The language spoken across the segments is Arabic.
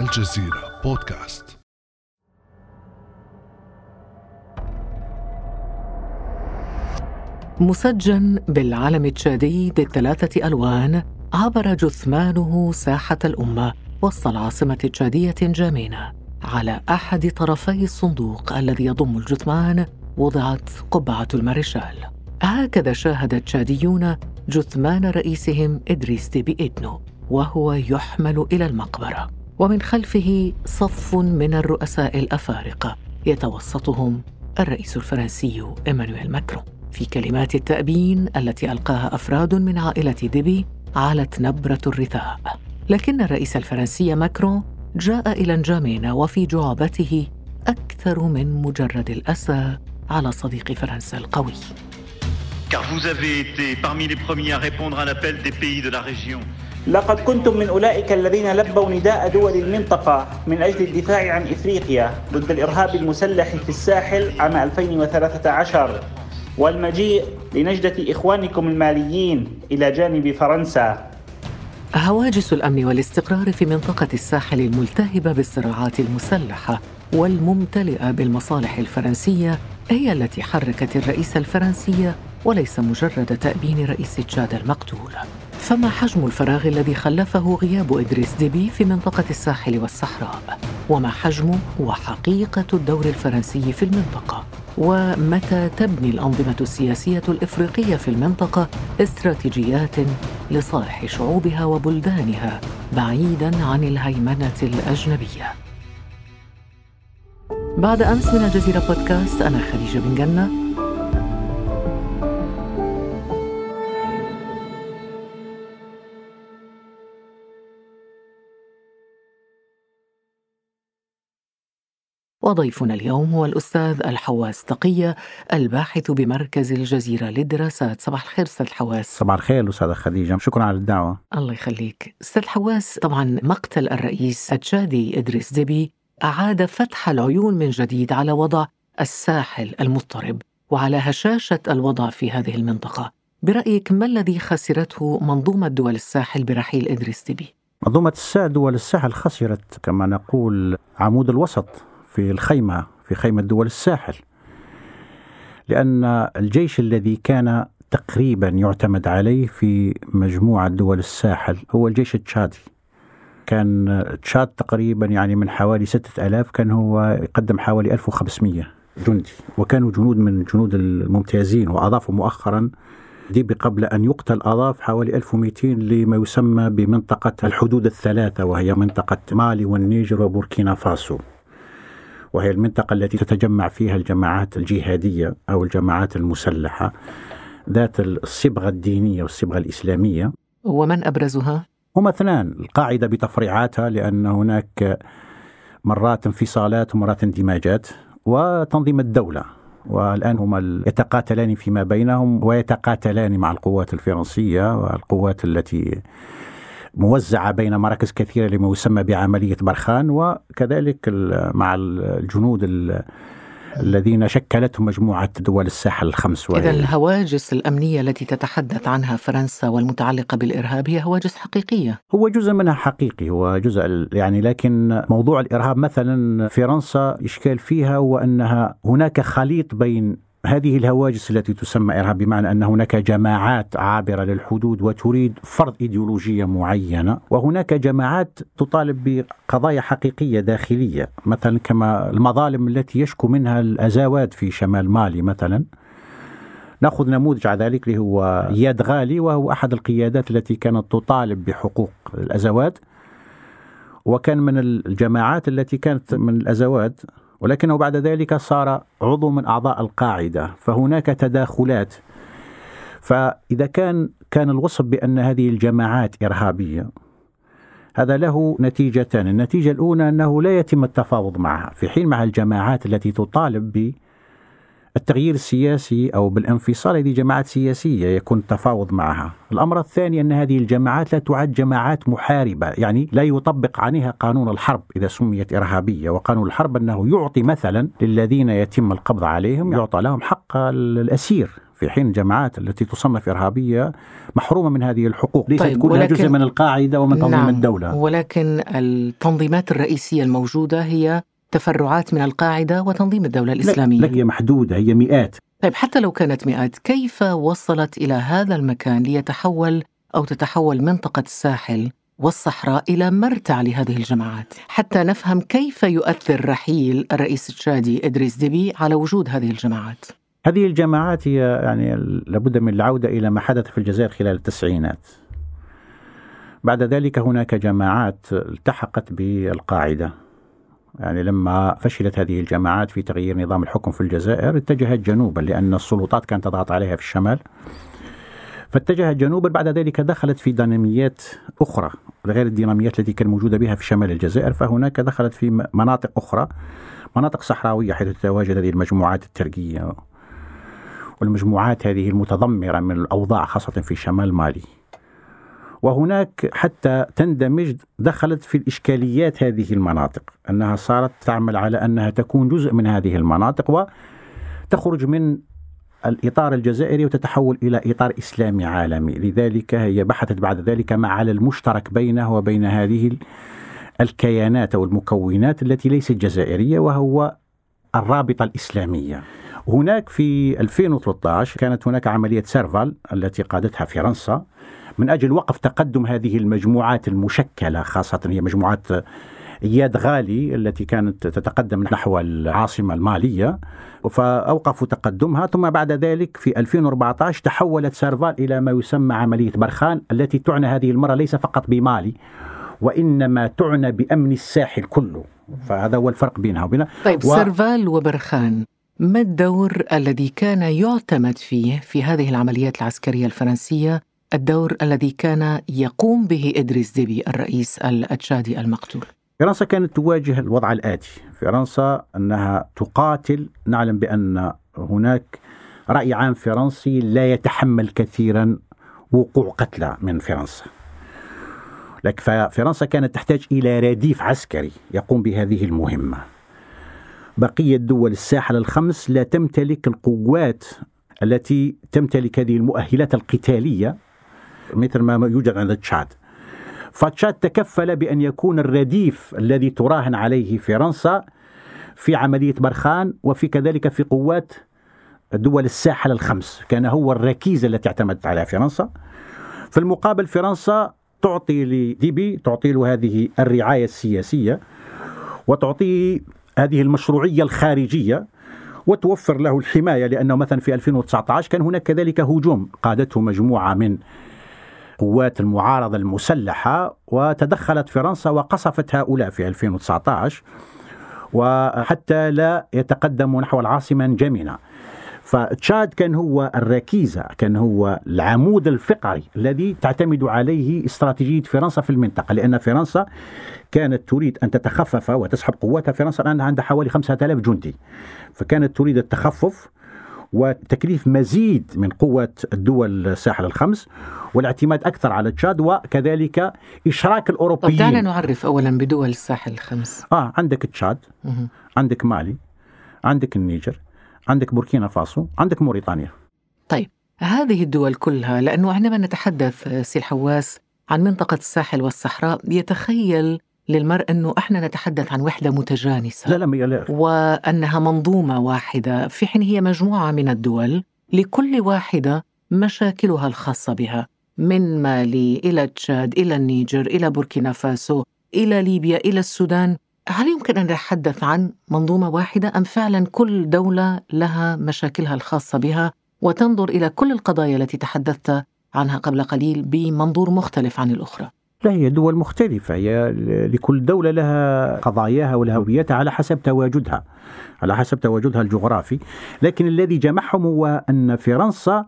الجزيرة بودكاست. مسجن بالعلم التشادي ذي الثلاثة ألوان عبر جثمانه ساحة الأمة وسط العاصمة التشادية جامينا على أحد طرفي الصندوق الذي يضم الجثمان وضعت قبعة المارشال هكذا شاهد التشاديون جثمان رئيسهم إدريس ديبي إدنو وهو يحمل إلى المقبرة. ومن خلفه صف من الرؤساء الأفارقة يتوسطهم الرئيس الفرنسي إيمانويل ماكرون. في كلمات التأبين التي ألقاها أفراد من عائلة ديبي علت نبرة الرثاء. لكن الرئيس الفرنسي ماكرون جاء إلى نجامينا وفي جعبته أكثر من مجرد الأسى على صديق فرنسا القوي. Car vous avez été parmi les premiers à répondre à l'appel des pays de la région. لقد كنتم من أولئك الذين لبوا نداء دول المنطقة من أجل الدفاع عن إفريقيا ضد الإرهاب المسلح في الساحل عام 2013 والمجيء لنجدة إخوانكم الماليين إلى جانب فرنسا. هواجس الأمن والاستقرار في منطقة الساحل الملتهبة بالصراعات المسلحة والممتلئة بالمصالح الفرنسية هي التي حركت الرئيس الفرنسي وليس مجرد تأبين رئيس تشاد المقتول. فما حجم الفراغ الذي خلفه غياب إدريس ديبي في منطقة الساحل والصحراء؟ وما حجم وحقيقة الدور الفرنسي في المنطقة؟ ومتى تبني الأنظمة السياسية الإفريقية في المنطقة استراتيجيات لصالح شعوبها وبلدانها بعيداً عن الهيمنة الأجنبية؟ بعد أمس من الجزيرة بودكاست أنا خديجة بن جنة. وضيفنا اليوم هو الأستاذ الحواس تقية الباحث بمركز الجزيرة للدراسات. صباح الخير أستاذ الحواس. صباح الخير أستاذة خديجة. شكرا على الدعوة. الله يخليك. أستاذ الحواس طبعا مقتل الرئيس التشادي إدريس ديبي أعاد فتح العيون من جديد على وضع الساحل المضطرب وعلى هشاشة الوضع في هذه المنطقة. برأيك ما الذي خسرته منظومة دول الساحل برحيل إدريس ديبي؟ منظومة الساحل دول الساحل خسرت كما نقول عمود الوسط. في الخيمة في خيمة دول الساحل. لأن الجيش الذي كان تقريبا يعتمد عليه في مجموعة دول الساحل هو الجيش التشادي. كان تشاد تقريبا يعني من حوالي ستة ألاف كان هو يقدم حوالي 1500 جندي. وكانوا جنود من الجنود الممتازين وأضافوا مؤخرا ديبي قبل أن يقتل أضاف حوالي 1200 لما يسمى بمنطقة الحدود الثلاثة وهي منطقة مالي والنيجر وبوركينا فاسو. وهي المنطقة التي تتجمع فيها الجماعات الجهادية أو الجماعات المسلحة ذات الصبغة الدينية والصبغة الإسلامية ومن أبرزها؟ هما اثنان القاعدة بتفريعاتها لأن هناك مرات انفصالات ومرات اندماجات وتنظيم الدولة والآن هما يتقاتلان فيما بينهم ويتقاتلان مع القوات الفرنسية والقوات التي موزعة بين مراكز كثيرة لما يسمى بعملية برخان وكذلك مع الجنود الذين شكلتهم مجموعة دول الساحل الخمس إذا الهواجس الأمنية التي تتحدث عنها فرنسا والمتعلقة بالإرهاب هي هواجس حقيقية. هو جزء منها حقيقي هو جزء يعني لكن موضوع الإرهاب مثلا فرنسا إشكال فيها هو أنها هناك خليط بين هذه الهواجس التي تسمى إرهاب بمعنى أن هناك جماعات عابرة للحدود وتريد فرض إيديولوجية معينة وهناك جماعات تطالب بقضايا حقيقية داخلية مثلا كما المظالم التي يشكو منها الأزاوات في شمال مالي مثلا. نأخذ نموذج على ذلك اللي هو اياد غالي وهو أحد القيادات التي كانت تطالب بحقوق الازوات وكان من الجماعات التي كانت من الازوات ولكنه بعد ذلك صار عضو من أعضاء القاعدة فهناك تداخلات. فإذا كان كان الوصف بأن هذه الجماعات إرهابية هذا له نتيجتان، النتيجة الأولى أنه لا يتم التفاوض معها، في حين مع الجماعات التي تطالب التغيير السياسي أو بالانفصال هذه جماعات سياسية يكون التفاوض معها. الأمر الثاني أن هذه الجماعات لا تعد جماعات محاربة، يعني لا يطبق عليها قانون الحرب إذا سميت إرهابية، وقانون الحرب أنه يعطي مثلا للذين يتم القبض عليهم يعطى لهم حق الأسير في حين الجماعات التي تصنف إرهابية محرومة من هذه الحقوق. ليست طيب، كلها جزء من القاعدة ومن تنظيم نعم. الدولة. ولكن التنظيمات الرئيسية الموجودة هي تفرعات من القاعدة وتنظيم الدولة الإسلامية. لا هي محدودة هي مئات. طيب حتى لو كانت مئات كيف وصلت إلى هذا المكان ليتحول أو تتحول منطقة الساحل والصحراء إلى مرتع لهذه الجماعات؟ حتى نفهم كيف يؤثر رحيل الرئيس التشادي إدريس ديبي على وجود هذه الجماعات. هذه الجماعات هي يعني لابد من العودة إلى ما حدث في الجزائر خلال التسعينات. بعد ذلك هناك جماعات التحقت بالقاعدة. يعني لما فشلت هذه الجماعات في تغيير نظام الحكم في الجزائر اتجهت جنوبا لأن السلطات كانت تضغط عليها في الشمال. فاتجهت جنوبا بعد ذلك دخلت في ديناميات أخرى غير الديناميات التي كانت موجودة بها في شمال الجزائر. فهناك دخلت في مناطق أخرى مناطق صحراوية حيث تتواجد هذه المجموعات التركية. والمجموعات هذه المتضمرة من الأوضاع خاصة في شمال مالي. وهناك حتى تندمج دخلت في الإشكاليات هذه المناطق أنها صارت تعمل على أنها تكون جزء من هذه المناطق وتخرج من الإطار الجزائري وتتحول إلى إطار إسلامي عالمي. لذلك هي بحثت بعد ذلك ما على المشترك بينه وبين هذه الكيانات أو المكونات التي ليست جزائرية وهو الرابطة الإسلامية. هناك في 2013 كانت هناك عملية سيرفال التي قادتها فرنسا. من أجل وقف تقدم هذه المجموعات المشكلة خاصة هي مجموعات إياد غالي التي كانت تتقدم نحو العاصمة المالية. فأوقفوا تقدمها ثم بعد ذلك في 2014 تحولت سيرفال إلى ما يسمى عملية برخان التي تعنى هذه المرة ليس فقط بمالي وإنما تعنى بأمن الساحل كله. فهذا هو الفرق بينها وبينها. طيب و- و... سرفال وبرخان ما الدور الذي كان يعتمد فيه في هذه العمليات العسكرية الفرنسية الدور الذي كان يقوم به إدريس ديبي الرئيس التشادي المقتول. فرنسا كانت تواجه الوضع الآتي. فرنسا أنها تقاتل. نعلم بأن هناك رأي عام فرنسي لا يتحمل كثيرا وقوع قتلى من فرنسا. لكن ففرنسا كانت تحتاج إلى رديف عسكري يقوم بهذه المهمة. بقية دول الساحل الخمس لا تمتلك القوات التي تمتلك هذه المؤهلات القتالية. مثل ما يوجد عند تشاد. فتشاد تكفل بأن يكون الرديف الذي تراهن عليه فرنسا في عملية برخان وفي كذلك في قوات دول الساحل الخمس كان هو الركيزة التي اعتمدت عليها فرنسا. في المقابل فرنسا تعطي لديبي تعطي له هذه الرعاية السياسية وتعطيه هذه المشروعية الخارجية وتوفر له الحماية لأنه مثلا في 2019 كان هناك كذلك هجوم قادته مجموعة من قوات المعارضة المسلحة وتدخلت فرنسا وقصفت هؤلاء في 2019 وحتى لا يتقدموا نحو العاصمة نجمنا فتشاد كان هو الركيزة كان هو العمود الفقري الذي تعتمد عليه استراتيجية فرنسا في المنطقة لأن فرنسا كانت تريد أن تتخفف وتسحب قواتها. فرنسا الآن عندها حوالي 5000 جندي فكانت تريد التخفف وتكليف مزيد من قوة الدول الساحل الخمس والاعتماد أكثر على تشاد وكذلك إشراك طب دعنا الأوروبيين نعرف أولا بدول الساحل الخمس. آه عندك تشاد. عندك مالي عندك النيجر عندك بوركينا فاسو عندك موريتانيا. طيب هذه الدول كلها لأنه عندما نتحدث سي الحواس عن منطقة الساحل والصحراء يتخيل للمرء أنه إحنا نتحدث عن وحدة متجانسة لا لا لا وأنها منظومة واحدة. في حين هي مجموعة من الدول لكل واحدة مشاكلها الخاصة بها من مالي إلى تشاد إلى النيجر إلى بوركينا فاسو إلى ليبيا إلى السودان. هل يمكن أن نتحدث عن منظومة واحدة أم فعلا كل دولة لها مشاكلها الخاصة بها؟ وتنظر إلى كل القضايا التي تحدثت عنها قبل قليل بمنظور مختلف عن الأخرى. لا هي دول مختلفة. هي لكل دولة لها قضاياها ولها هويتها على حسب تواجدها على حسب تواجدها الجغرافي. لكن الذي جمعهم هو أن فرنسا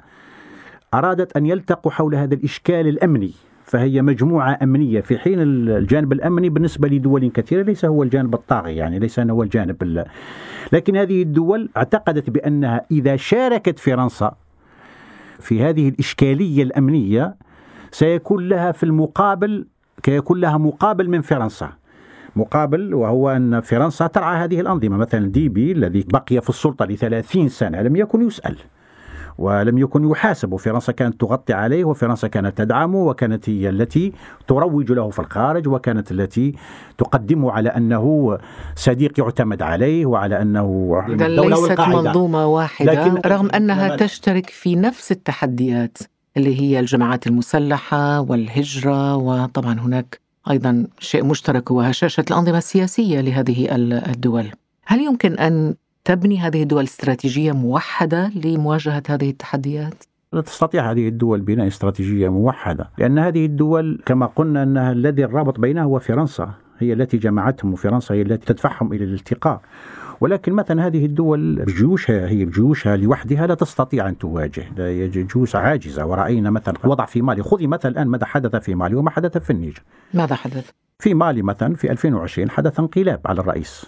أرادت أن يلتقوا حول هذا الإشكال الأمني. فهي مجموعة أمنية في حين الجانب الأمني بالنسبة لدول كثيرة ليس هو الجانب الطاغي يعني ليس هو الجانب ال... لكن هذه الدول اعتقدت بأنها إذا شاركت فرنسا في هذه الإشكالية الأمنية سيكون لها في المقابل سيكون لها مقابل من فرنسا. مقابل وهو أن فرنسا ترعى هذه الأنظمة مثلا ديبي الذي بقي في السلطة لثلاثين سنة لم يكن يسأل ولم يكن يحاسب. وفرنسا كانت تغطي عليه وفرنسا كانت تدعمه وكانت هي التي تروج له في الخارج وكانت التي تقدمه على أنه صديق يعتمد عليه وعلى أنه إذا ليست منظومة واحدة لكن رغم أنها تشترك في نفس التحديات. اللي هي الجماعات المسلحة والهجرة وطبعا هناك أيضا شيء مشترك هو هشاشة الأنظمة السياسية لهذه الدول هل يمكن أن تبني هذه الدول استراتيجية موحدة لمواجهة هذه التحديات؟ لا تستطيع هذه الدول بناء استراتيجية موحدة لأن هذه الدول كما قلنا أنها الذي الرابط بينها هو فرنسا هي التي جمعتهم وفرنسا هي التي تدفعهم إلى الالتقاء ولكن مثلا هذه الدول بجيوشها هي بجيوشها لوحدها لا تستطيع أن تواجه. جيوش عاجزة. ورأينا مثلا وضع في مالي. خذي مثلا الآن ماذا حدث في مالي وما حدث في النيجر. ماذا حدث؟ في مالي مثلا في 2020 حدث انقلاب على الرئيس.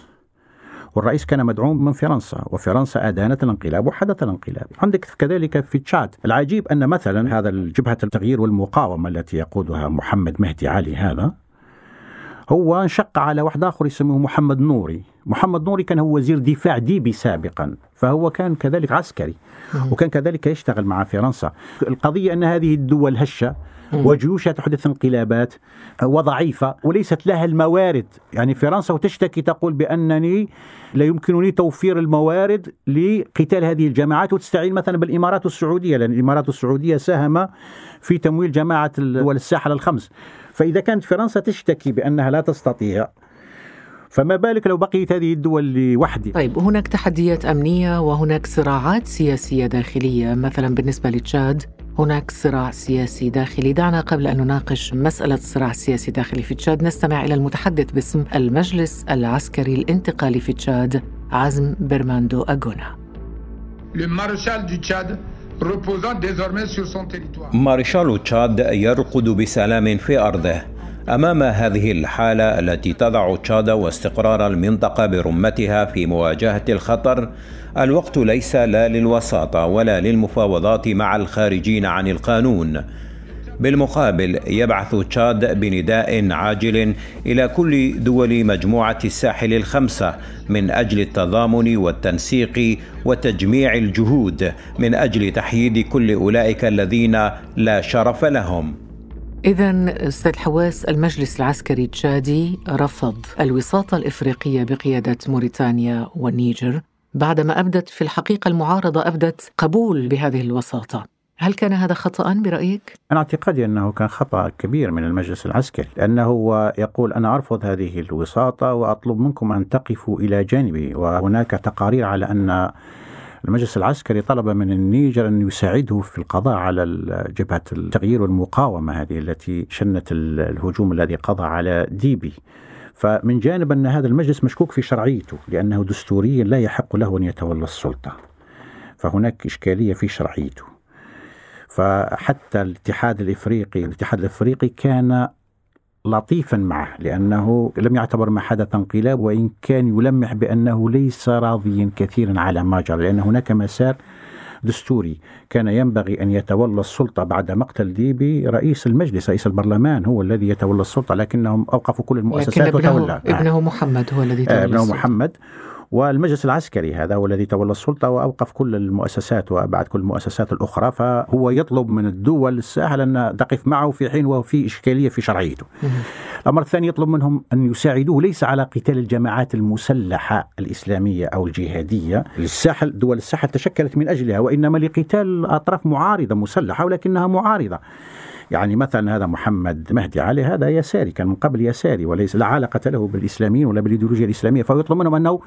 والرئيس كان مدعوم من فرنسا وفرنسا أدانت الانقلاب وحدث الانقلاب. عندك كذلك في تشاد. العجيب أن مثلا هذا الجبهة التغيير والمقاومة التي يقودها محمد مهدي علي هذا هو انشق على واحد آخر اسمه محمد نوري. محمد نوري كان هو وزير دفاع ديبي سابقا فهو كان كذلك عسكري وكان كذلك يشتغل مع فرنسا. القضية أن هذه الدول هشة وجيوشها تحدث انقلابات وضعيفة وليست لها الموارد. يعني فرنسا وتشتكي تقول بأنني لا يمكنني توفير الموارد لقتال هذه الجماعات وتستعين مثلا بالإمارات السعودية لأن الإمارات السعودية ساهم في تمويل جماعة دول الساحل الخمس فإذا كانت فرنسا تشتكي بأنها لا تستطيع فما بالك لو بقيت هذه الدول لوحدها؟ طيب هناك تحديات أمنية وهناك صراعات سياسية داخلية. مثلا بالنسبة لتشاد هناك صراع سياسي داخلي. دعنا قبل أن نناقش مسألة الصراع السياسي الداخلي في تشاد. نستمع إلى المتحدث باسم المجلس العسكري الانتقالي في تشاد عزم برماندو أغونا. مارشال تشاد يرقد بسلام في أرضه امام هذه الحاله التي تضع تشاد واستقرار المنطقة برمتها في مواجهه الخطر الوقت ليس لا للوساطه ولا للمفاوضات مع الخارجين عن القانون بالمقابل يبعث تشاد بنداء عاجل إلى كل دول مجموعة الساحل الخمسة من أجل التضامن والتنسيق وتجميع الجهود من أجل تحييد كل أولئك الذين لا شرف لهم. إذا أستاذ حواس المجلس العسكري التشادي رفض الوساطة الإفريقية بقيادة موريتانيا والنيجر بعدما أبدت في الحقيقة المعارضة أبدت قبول بهذه الوساطة. هل كان هذا خطأ برأيك؟ أنا أعتقادي أنه كان خطأ كبير من المجلس العسكري لأنه هو يقول أنا أرفض هذه الوساطة وأطلب منكم أن تقفوا إلى جانبي وهناك تقارير على أن المجلس العسكري طلب من النيجر أن يساعده في القضاء على جبهة التغيير والمقاومة هذه التي شنت الهجوم الذي قضى على ديبي. فمن جانب أن هذا المجلس مشكوك في شرعيته لأنه دستوريا لا يحق له أن يتولى السلطة. فهناك إشكالية في شرعيته. فحتى الاتحاد الإفريقي الاتحاد الإفريقي كان لطيفا معه لأنه لم يعتبر ما حدث انقلاب وإن كان يلمح بأنه ليس راضيا كثيرا على ما جرى لأن هناك مسار دستوري كان ينبغي أن يتولى السلطة بعد مقتل ديبي رئيس المجلس رئيس البرلمان هو الذي يتولى السلطة لكنهم أوقفوا كل المؤسسات لكن ابنه, وتولى. ابنه محمد هو الذي تولى ابنه محمد. والمجلس العسكري هذا هو الذي تولى السلطة وأوقف كل المؤسسات وأبعد كل المؤسسات الأخرى فهو يطلب من الدول الساحل أن تقف معه في حين وهو في إشكالية في شرعيته. الأمر الثاني يطلب منهم أن يساعدوه ليس على قتال الجماعات المسلحة الإسلامية أو الجهادية. الساحل دول الساحل تشكلت من أجلها وإنما لقتال أطراف معارضة مسلحة ولكنها معارضة. يعني مثلا هذا محمد مهدي علي هذا يساري كان من قبل يساري وليس لا علاقة له بالإسلاميين ولا بالإيديولوجيا الإسلامية فيطلب منهم أنه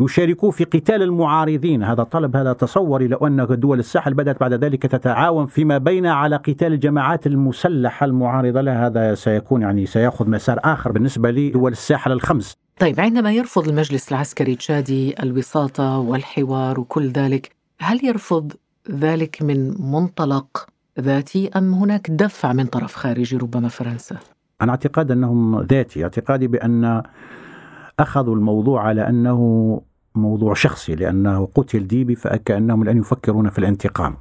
يشاركوا في قتال المعارضين. هذا طلب هذا تصوري لو أن دول الساحل بدأت بعد ذلك تتعاون فيما بينها على قتال الجماعات المسلحة المعارضة. لها هذا سيكون يعني سيأخذ مسار آخر بالنسبة لدول الساحل الخمس. طيب عندما يرفض المجلس العسكري التشادي الوساطة والحوار وكل ذلك هل يرفض ذلك من منطلق ذاتي أم هناك دفع من طرف خارجي ربما فرنسا؟ أنا اعتقاد أنهم ذاتي اعتقادي بأن أخذوا الموضوع على أنه موضوع شخصي لأنه قتل ديبي فكأنهم الآن يفكرون في الانتقام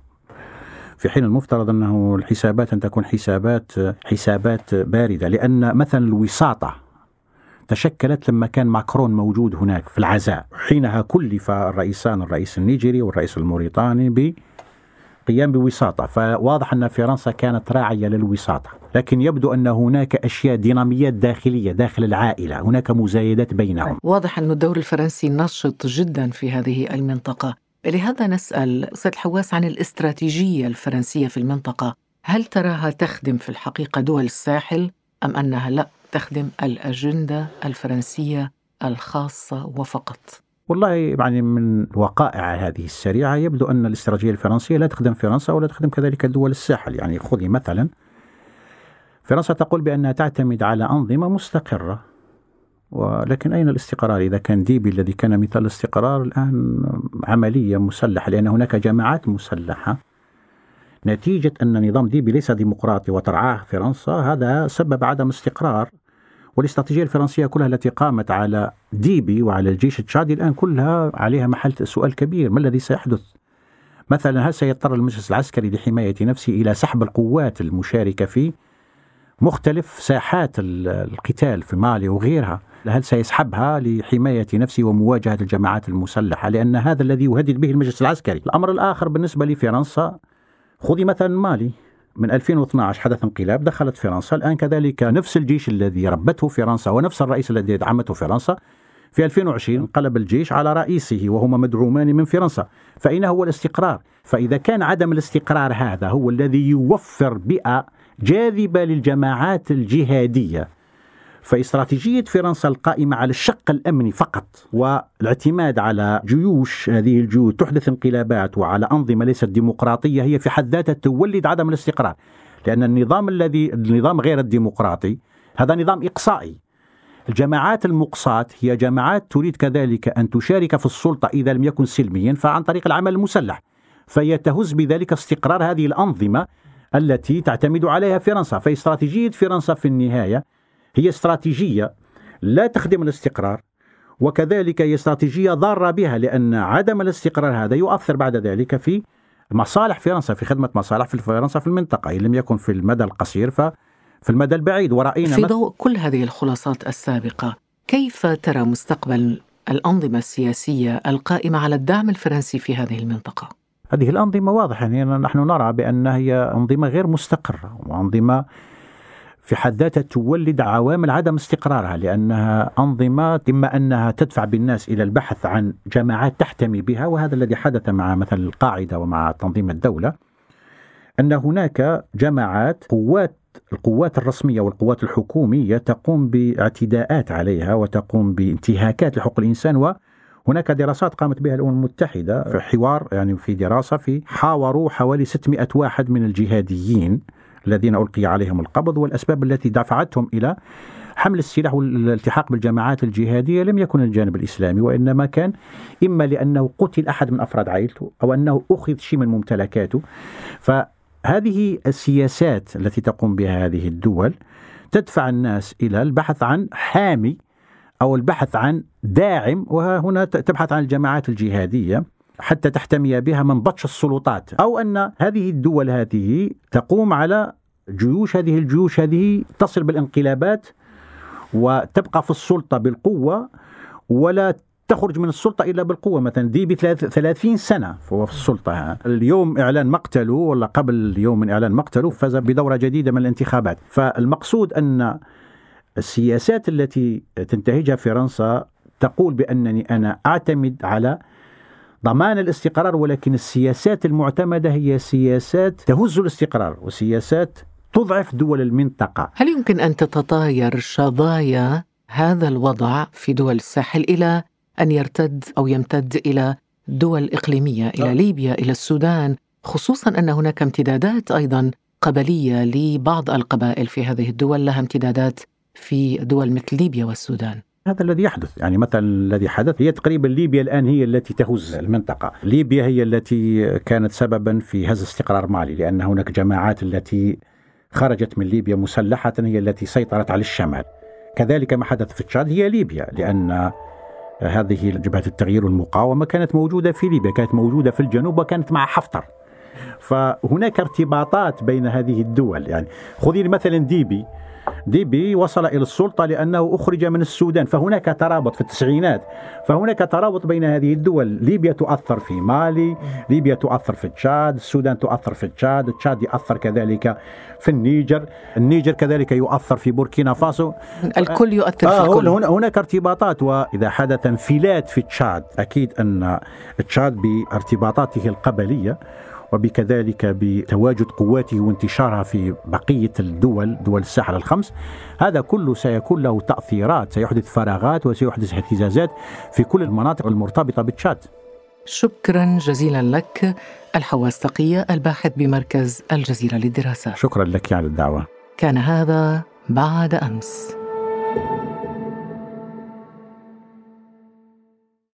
في حين المفترض أنه الحسابات أن تكون حسابات حسابات باردة لأن مثلا الوساطة تشكلت لما كان ماكرون موجود هناك في العزاء حينها كلف الرئيسان الرئيس النيجيري والرئيس الموريتاني قيام بوساطة فواضح أن فرنسا كانت راعية للوساطة لكن يبدو أن هناك أشياء ديناميات داخلية داخل العائلة هناك مزايدات بينهم. واضح أن الدور الفرنسي نشط جدا في هذه المنطقة. لهذا نسأل أستاذ الحواس عن الاستراتيجية الفرنسية في المنطقة. هل تراها تخدم في الحقيقة دول الساحل أم أنها لا تخدم الأجندة الفرنسية الخاصة وفقط؟ والله يعني من وقائع هذه السريعة يبدو أن الاستراتيجية الفرنسية لا تخدم فرنسا ولا تخدم كذلك دول الساحل. يعني خذي مثلا فرنسا تقول بأنها تعتمد على أنظمة مستقرة. ولكن أين الاستقرار؟ إذا كان ديبي الذي كان مثال الاستقرار الآن عملية مسلحة لأن هناك جماعات مسلحة. نتيجة أن نظام ديبي ليس ديمقراطي وترعاه فرنسا هذا سبب عدم استقرار. والاستراتيجية الفرنسية كلها التي قامت على ديبي وعلى الجيش التشادي الآن كلها عليها محل سؤال كبير. ما الذي سيحدث؟ مثلا هل سيضطر المجلس العسكري لحماية نفسه إلى سحب القوات المشاركة في مختلف ساحات القتال في مالي وغيرها هل سيسحبها لحماية نفسه ومواجهة الجماعات المسلحة؟ لأن هذا الذي يهدد به المجلس العسكري. الأمر الآخر بالنسبة لفرنسا خذي مثلا مالي. من 2012 حدث انقلاب دخلت فرنسا. الآن كذلك نفس الجيش الذي ربته فرنسا ونفس الرئيس الذي دعمته فرنسا. في 2020 انقلب الجيش على رئيسه وهما مدعومان من فرنسا. فأين هو الاستقرار؟ فإذا كان عدم الاستقرار هذا هو الذي يوفر بيئة جاذبة للجماعات الجهادية. فاستراتيجية فرنسا القائمة على الشق الأمني فقط والاعتماد على جيوش هذه الجيوش تحدث انقلابات وعلى أنظمة ليست ديمقراطية هي في حد ذاتها تولد عدم الاستقرار. لأن النظام الذي النظام غير الديمقراطي هذا نظام إقصائي. الجماعات المقصاة هي جماعات تريد كذلك أن تشارك في السلطة إذا لم يكن سلميا فعن طريق العمل المسلح. فهي تهز بذلك استقرار هذه الأنظمة التي تعتمد عليها فرنسا. فاستراتيجية فرنسا في النهاية هي استراتيجية لا تخدم الاستقرار وكذلك هي استراتيجية ضارة بها لأن عدم الاستقرار هذا يؤثر بعد ذلك في مصالح فرنسا في خدمة مصالح في فرنسا في المنطقة إن لم يكن في المدى القصير ففي المدى البعيد ورأينا في ضوء كل هذه الخلاصات السابقة كيف ترى مستقبل الأنظمة السياسية القائمة على الدعم الفرنسي في هذه المنطقة؟ هذه الأنظمة واضحة يعني نحن نرى بأن هي أنظمة غير مستقرة وأنظمة في حد ذاتها تولد عوامل عدم استقرارها لأنها أنظمة إما أنها تدفع بالناس إلى البحث عن جماعات تحتمي بها وهذا الذي حدث مع مثلا القاعدة ومع تنظيم الدولة أن هناك جماعات قوات القوات الرسمية والقوات الحكومية تقوم باعتداءات عليها وتقوم بانتهاكات لحقوق الإنسان و هناك دراسات قامت بها الأمم المتحدة في حوار يعني في دراسة في حاوروا حوالي 600 واحد من الجهاديين. الذين ألقي عليهم القبض والأسباب التي دفعتهم إلى حمل السلاح والالتحاق بالجماعات الجهادية لم يكن الجانب الإسلامي وإنما كان إما لأنه قتل أحد من أفراد عائلته أو أنه أخذ شيء من ممتلكاته. فهذه السياسات التي تقوم بها هذه الدول تدفع الناس إلى البحث عن حامي أو البحث عن داعم وهنا تبحث عن الجماعات الجهادية. حتى تحتمي بها من بطش السلطات أو أن هذه الدول هذه تقوم على جيوش هذه الجيوش هذه تصل بالانقلابات وتبقى في السلطة بالقوة ولا تخرج من السلطة إلا بالقوة. مثلا دي ب 30 سنة فهو في السلطة. اليوم إعلان مقتله ولا قبل يوم من إعلان مقتله فاز بدورة جديدة من الانتخابات. فالمقصود أن السياسات التي تنتهجها فرنسا تقول بأنني أنا أعتمد على ضمان الاستقرار ولكن السياسات المعتمدة هي سياسات تهز الاستقرار وسياسات تضعف دول المنطقة. هل يمكن أن تتطاير شظايا هذا الوضع في دول الساحل إلى أن يرتد أو يمتد إلى دول إقليمية إلى أه. ليبيا إلى السودان خصوصا أن هناك امتدادات أيضا قبلية لبعض القبائل في هذه الدول لها امتدادات في دول مثل ليبيا والسودان. هذا الذي يحدث. يعني مثلا الذي حدث هي تقريبا ليبيا الآن هي التي تهز المنطقة. ليبيا هي التي كانت سببا في هز استقرار مالي لأن هناك جماعات التي خرجت من ليبيا مسلحة هي التي سيطرت على الشمال. كذلك ما حدث في تشاد هي ليبيا لأن هذه جبهة التغيير والمقاومة كانت موجودة في ليبيا كانت موجودة في الجنوب وكانت مع حفتر فهناك ارتباطات بين هذه الدول. يعني خذي مثلا ديبي. ديبي وصل إلى السلطة لأنه أخرج من السودان. فهناك ترابط في التسعينات. فهناك ترابط بين هذه الدول. ليبيا تؤثر في مالي ليبيا تؤثر في تشاد السودان تؤثر في تشاد تشاد يؤثر كذلك في النيجر النيجر كذلك يؤثر في بوركينا فاسو. الكل يؤثر في آه الكل. هناك ارتباطات وإذا حدث انفلات في تشاد أكيد أن تشاد بارتباطاته القبلية وبكذلك بتواجد قواته وانتشارها في بقية الدول دول الساحل الخمس. هذا كله سيكون له تأثيرات سيحدث فراغات وسيحدث اهتزازات في كل المناطق المرتبطة بتشاد شكرا جزيلا لك الحواس تقية الباحث بمركز الجزيرة للدراسات شكرا لك على الدعوة. كان هذا بعد أمس.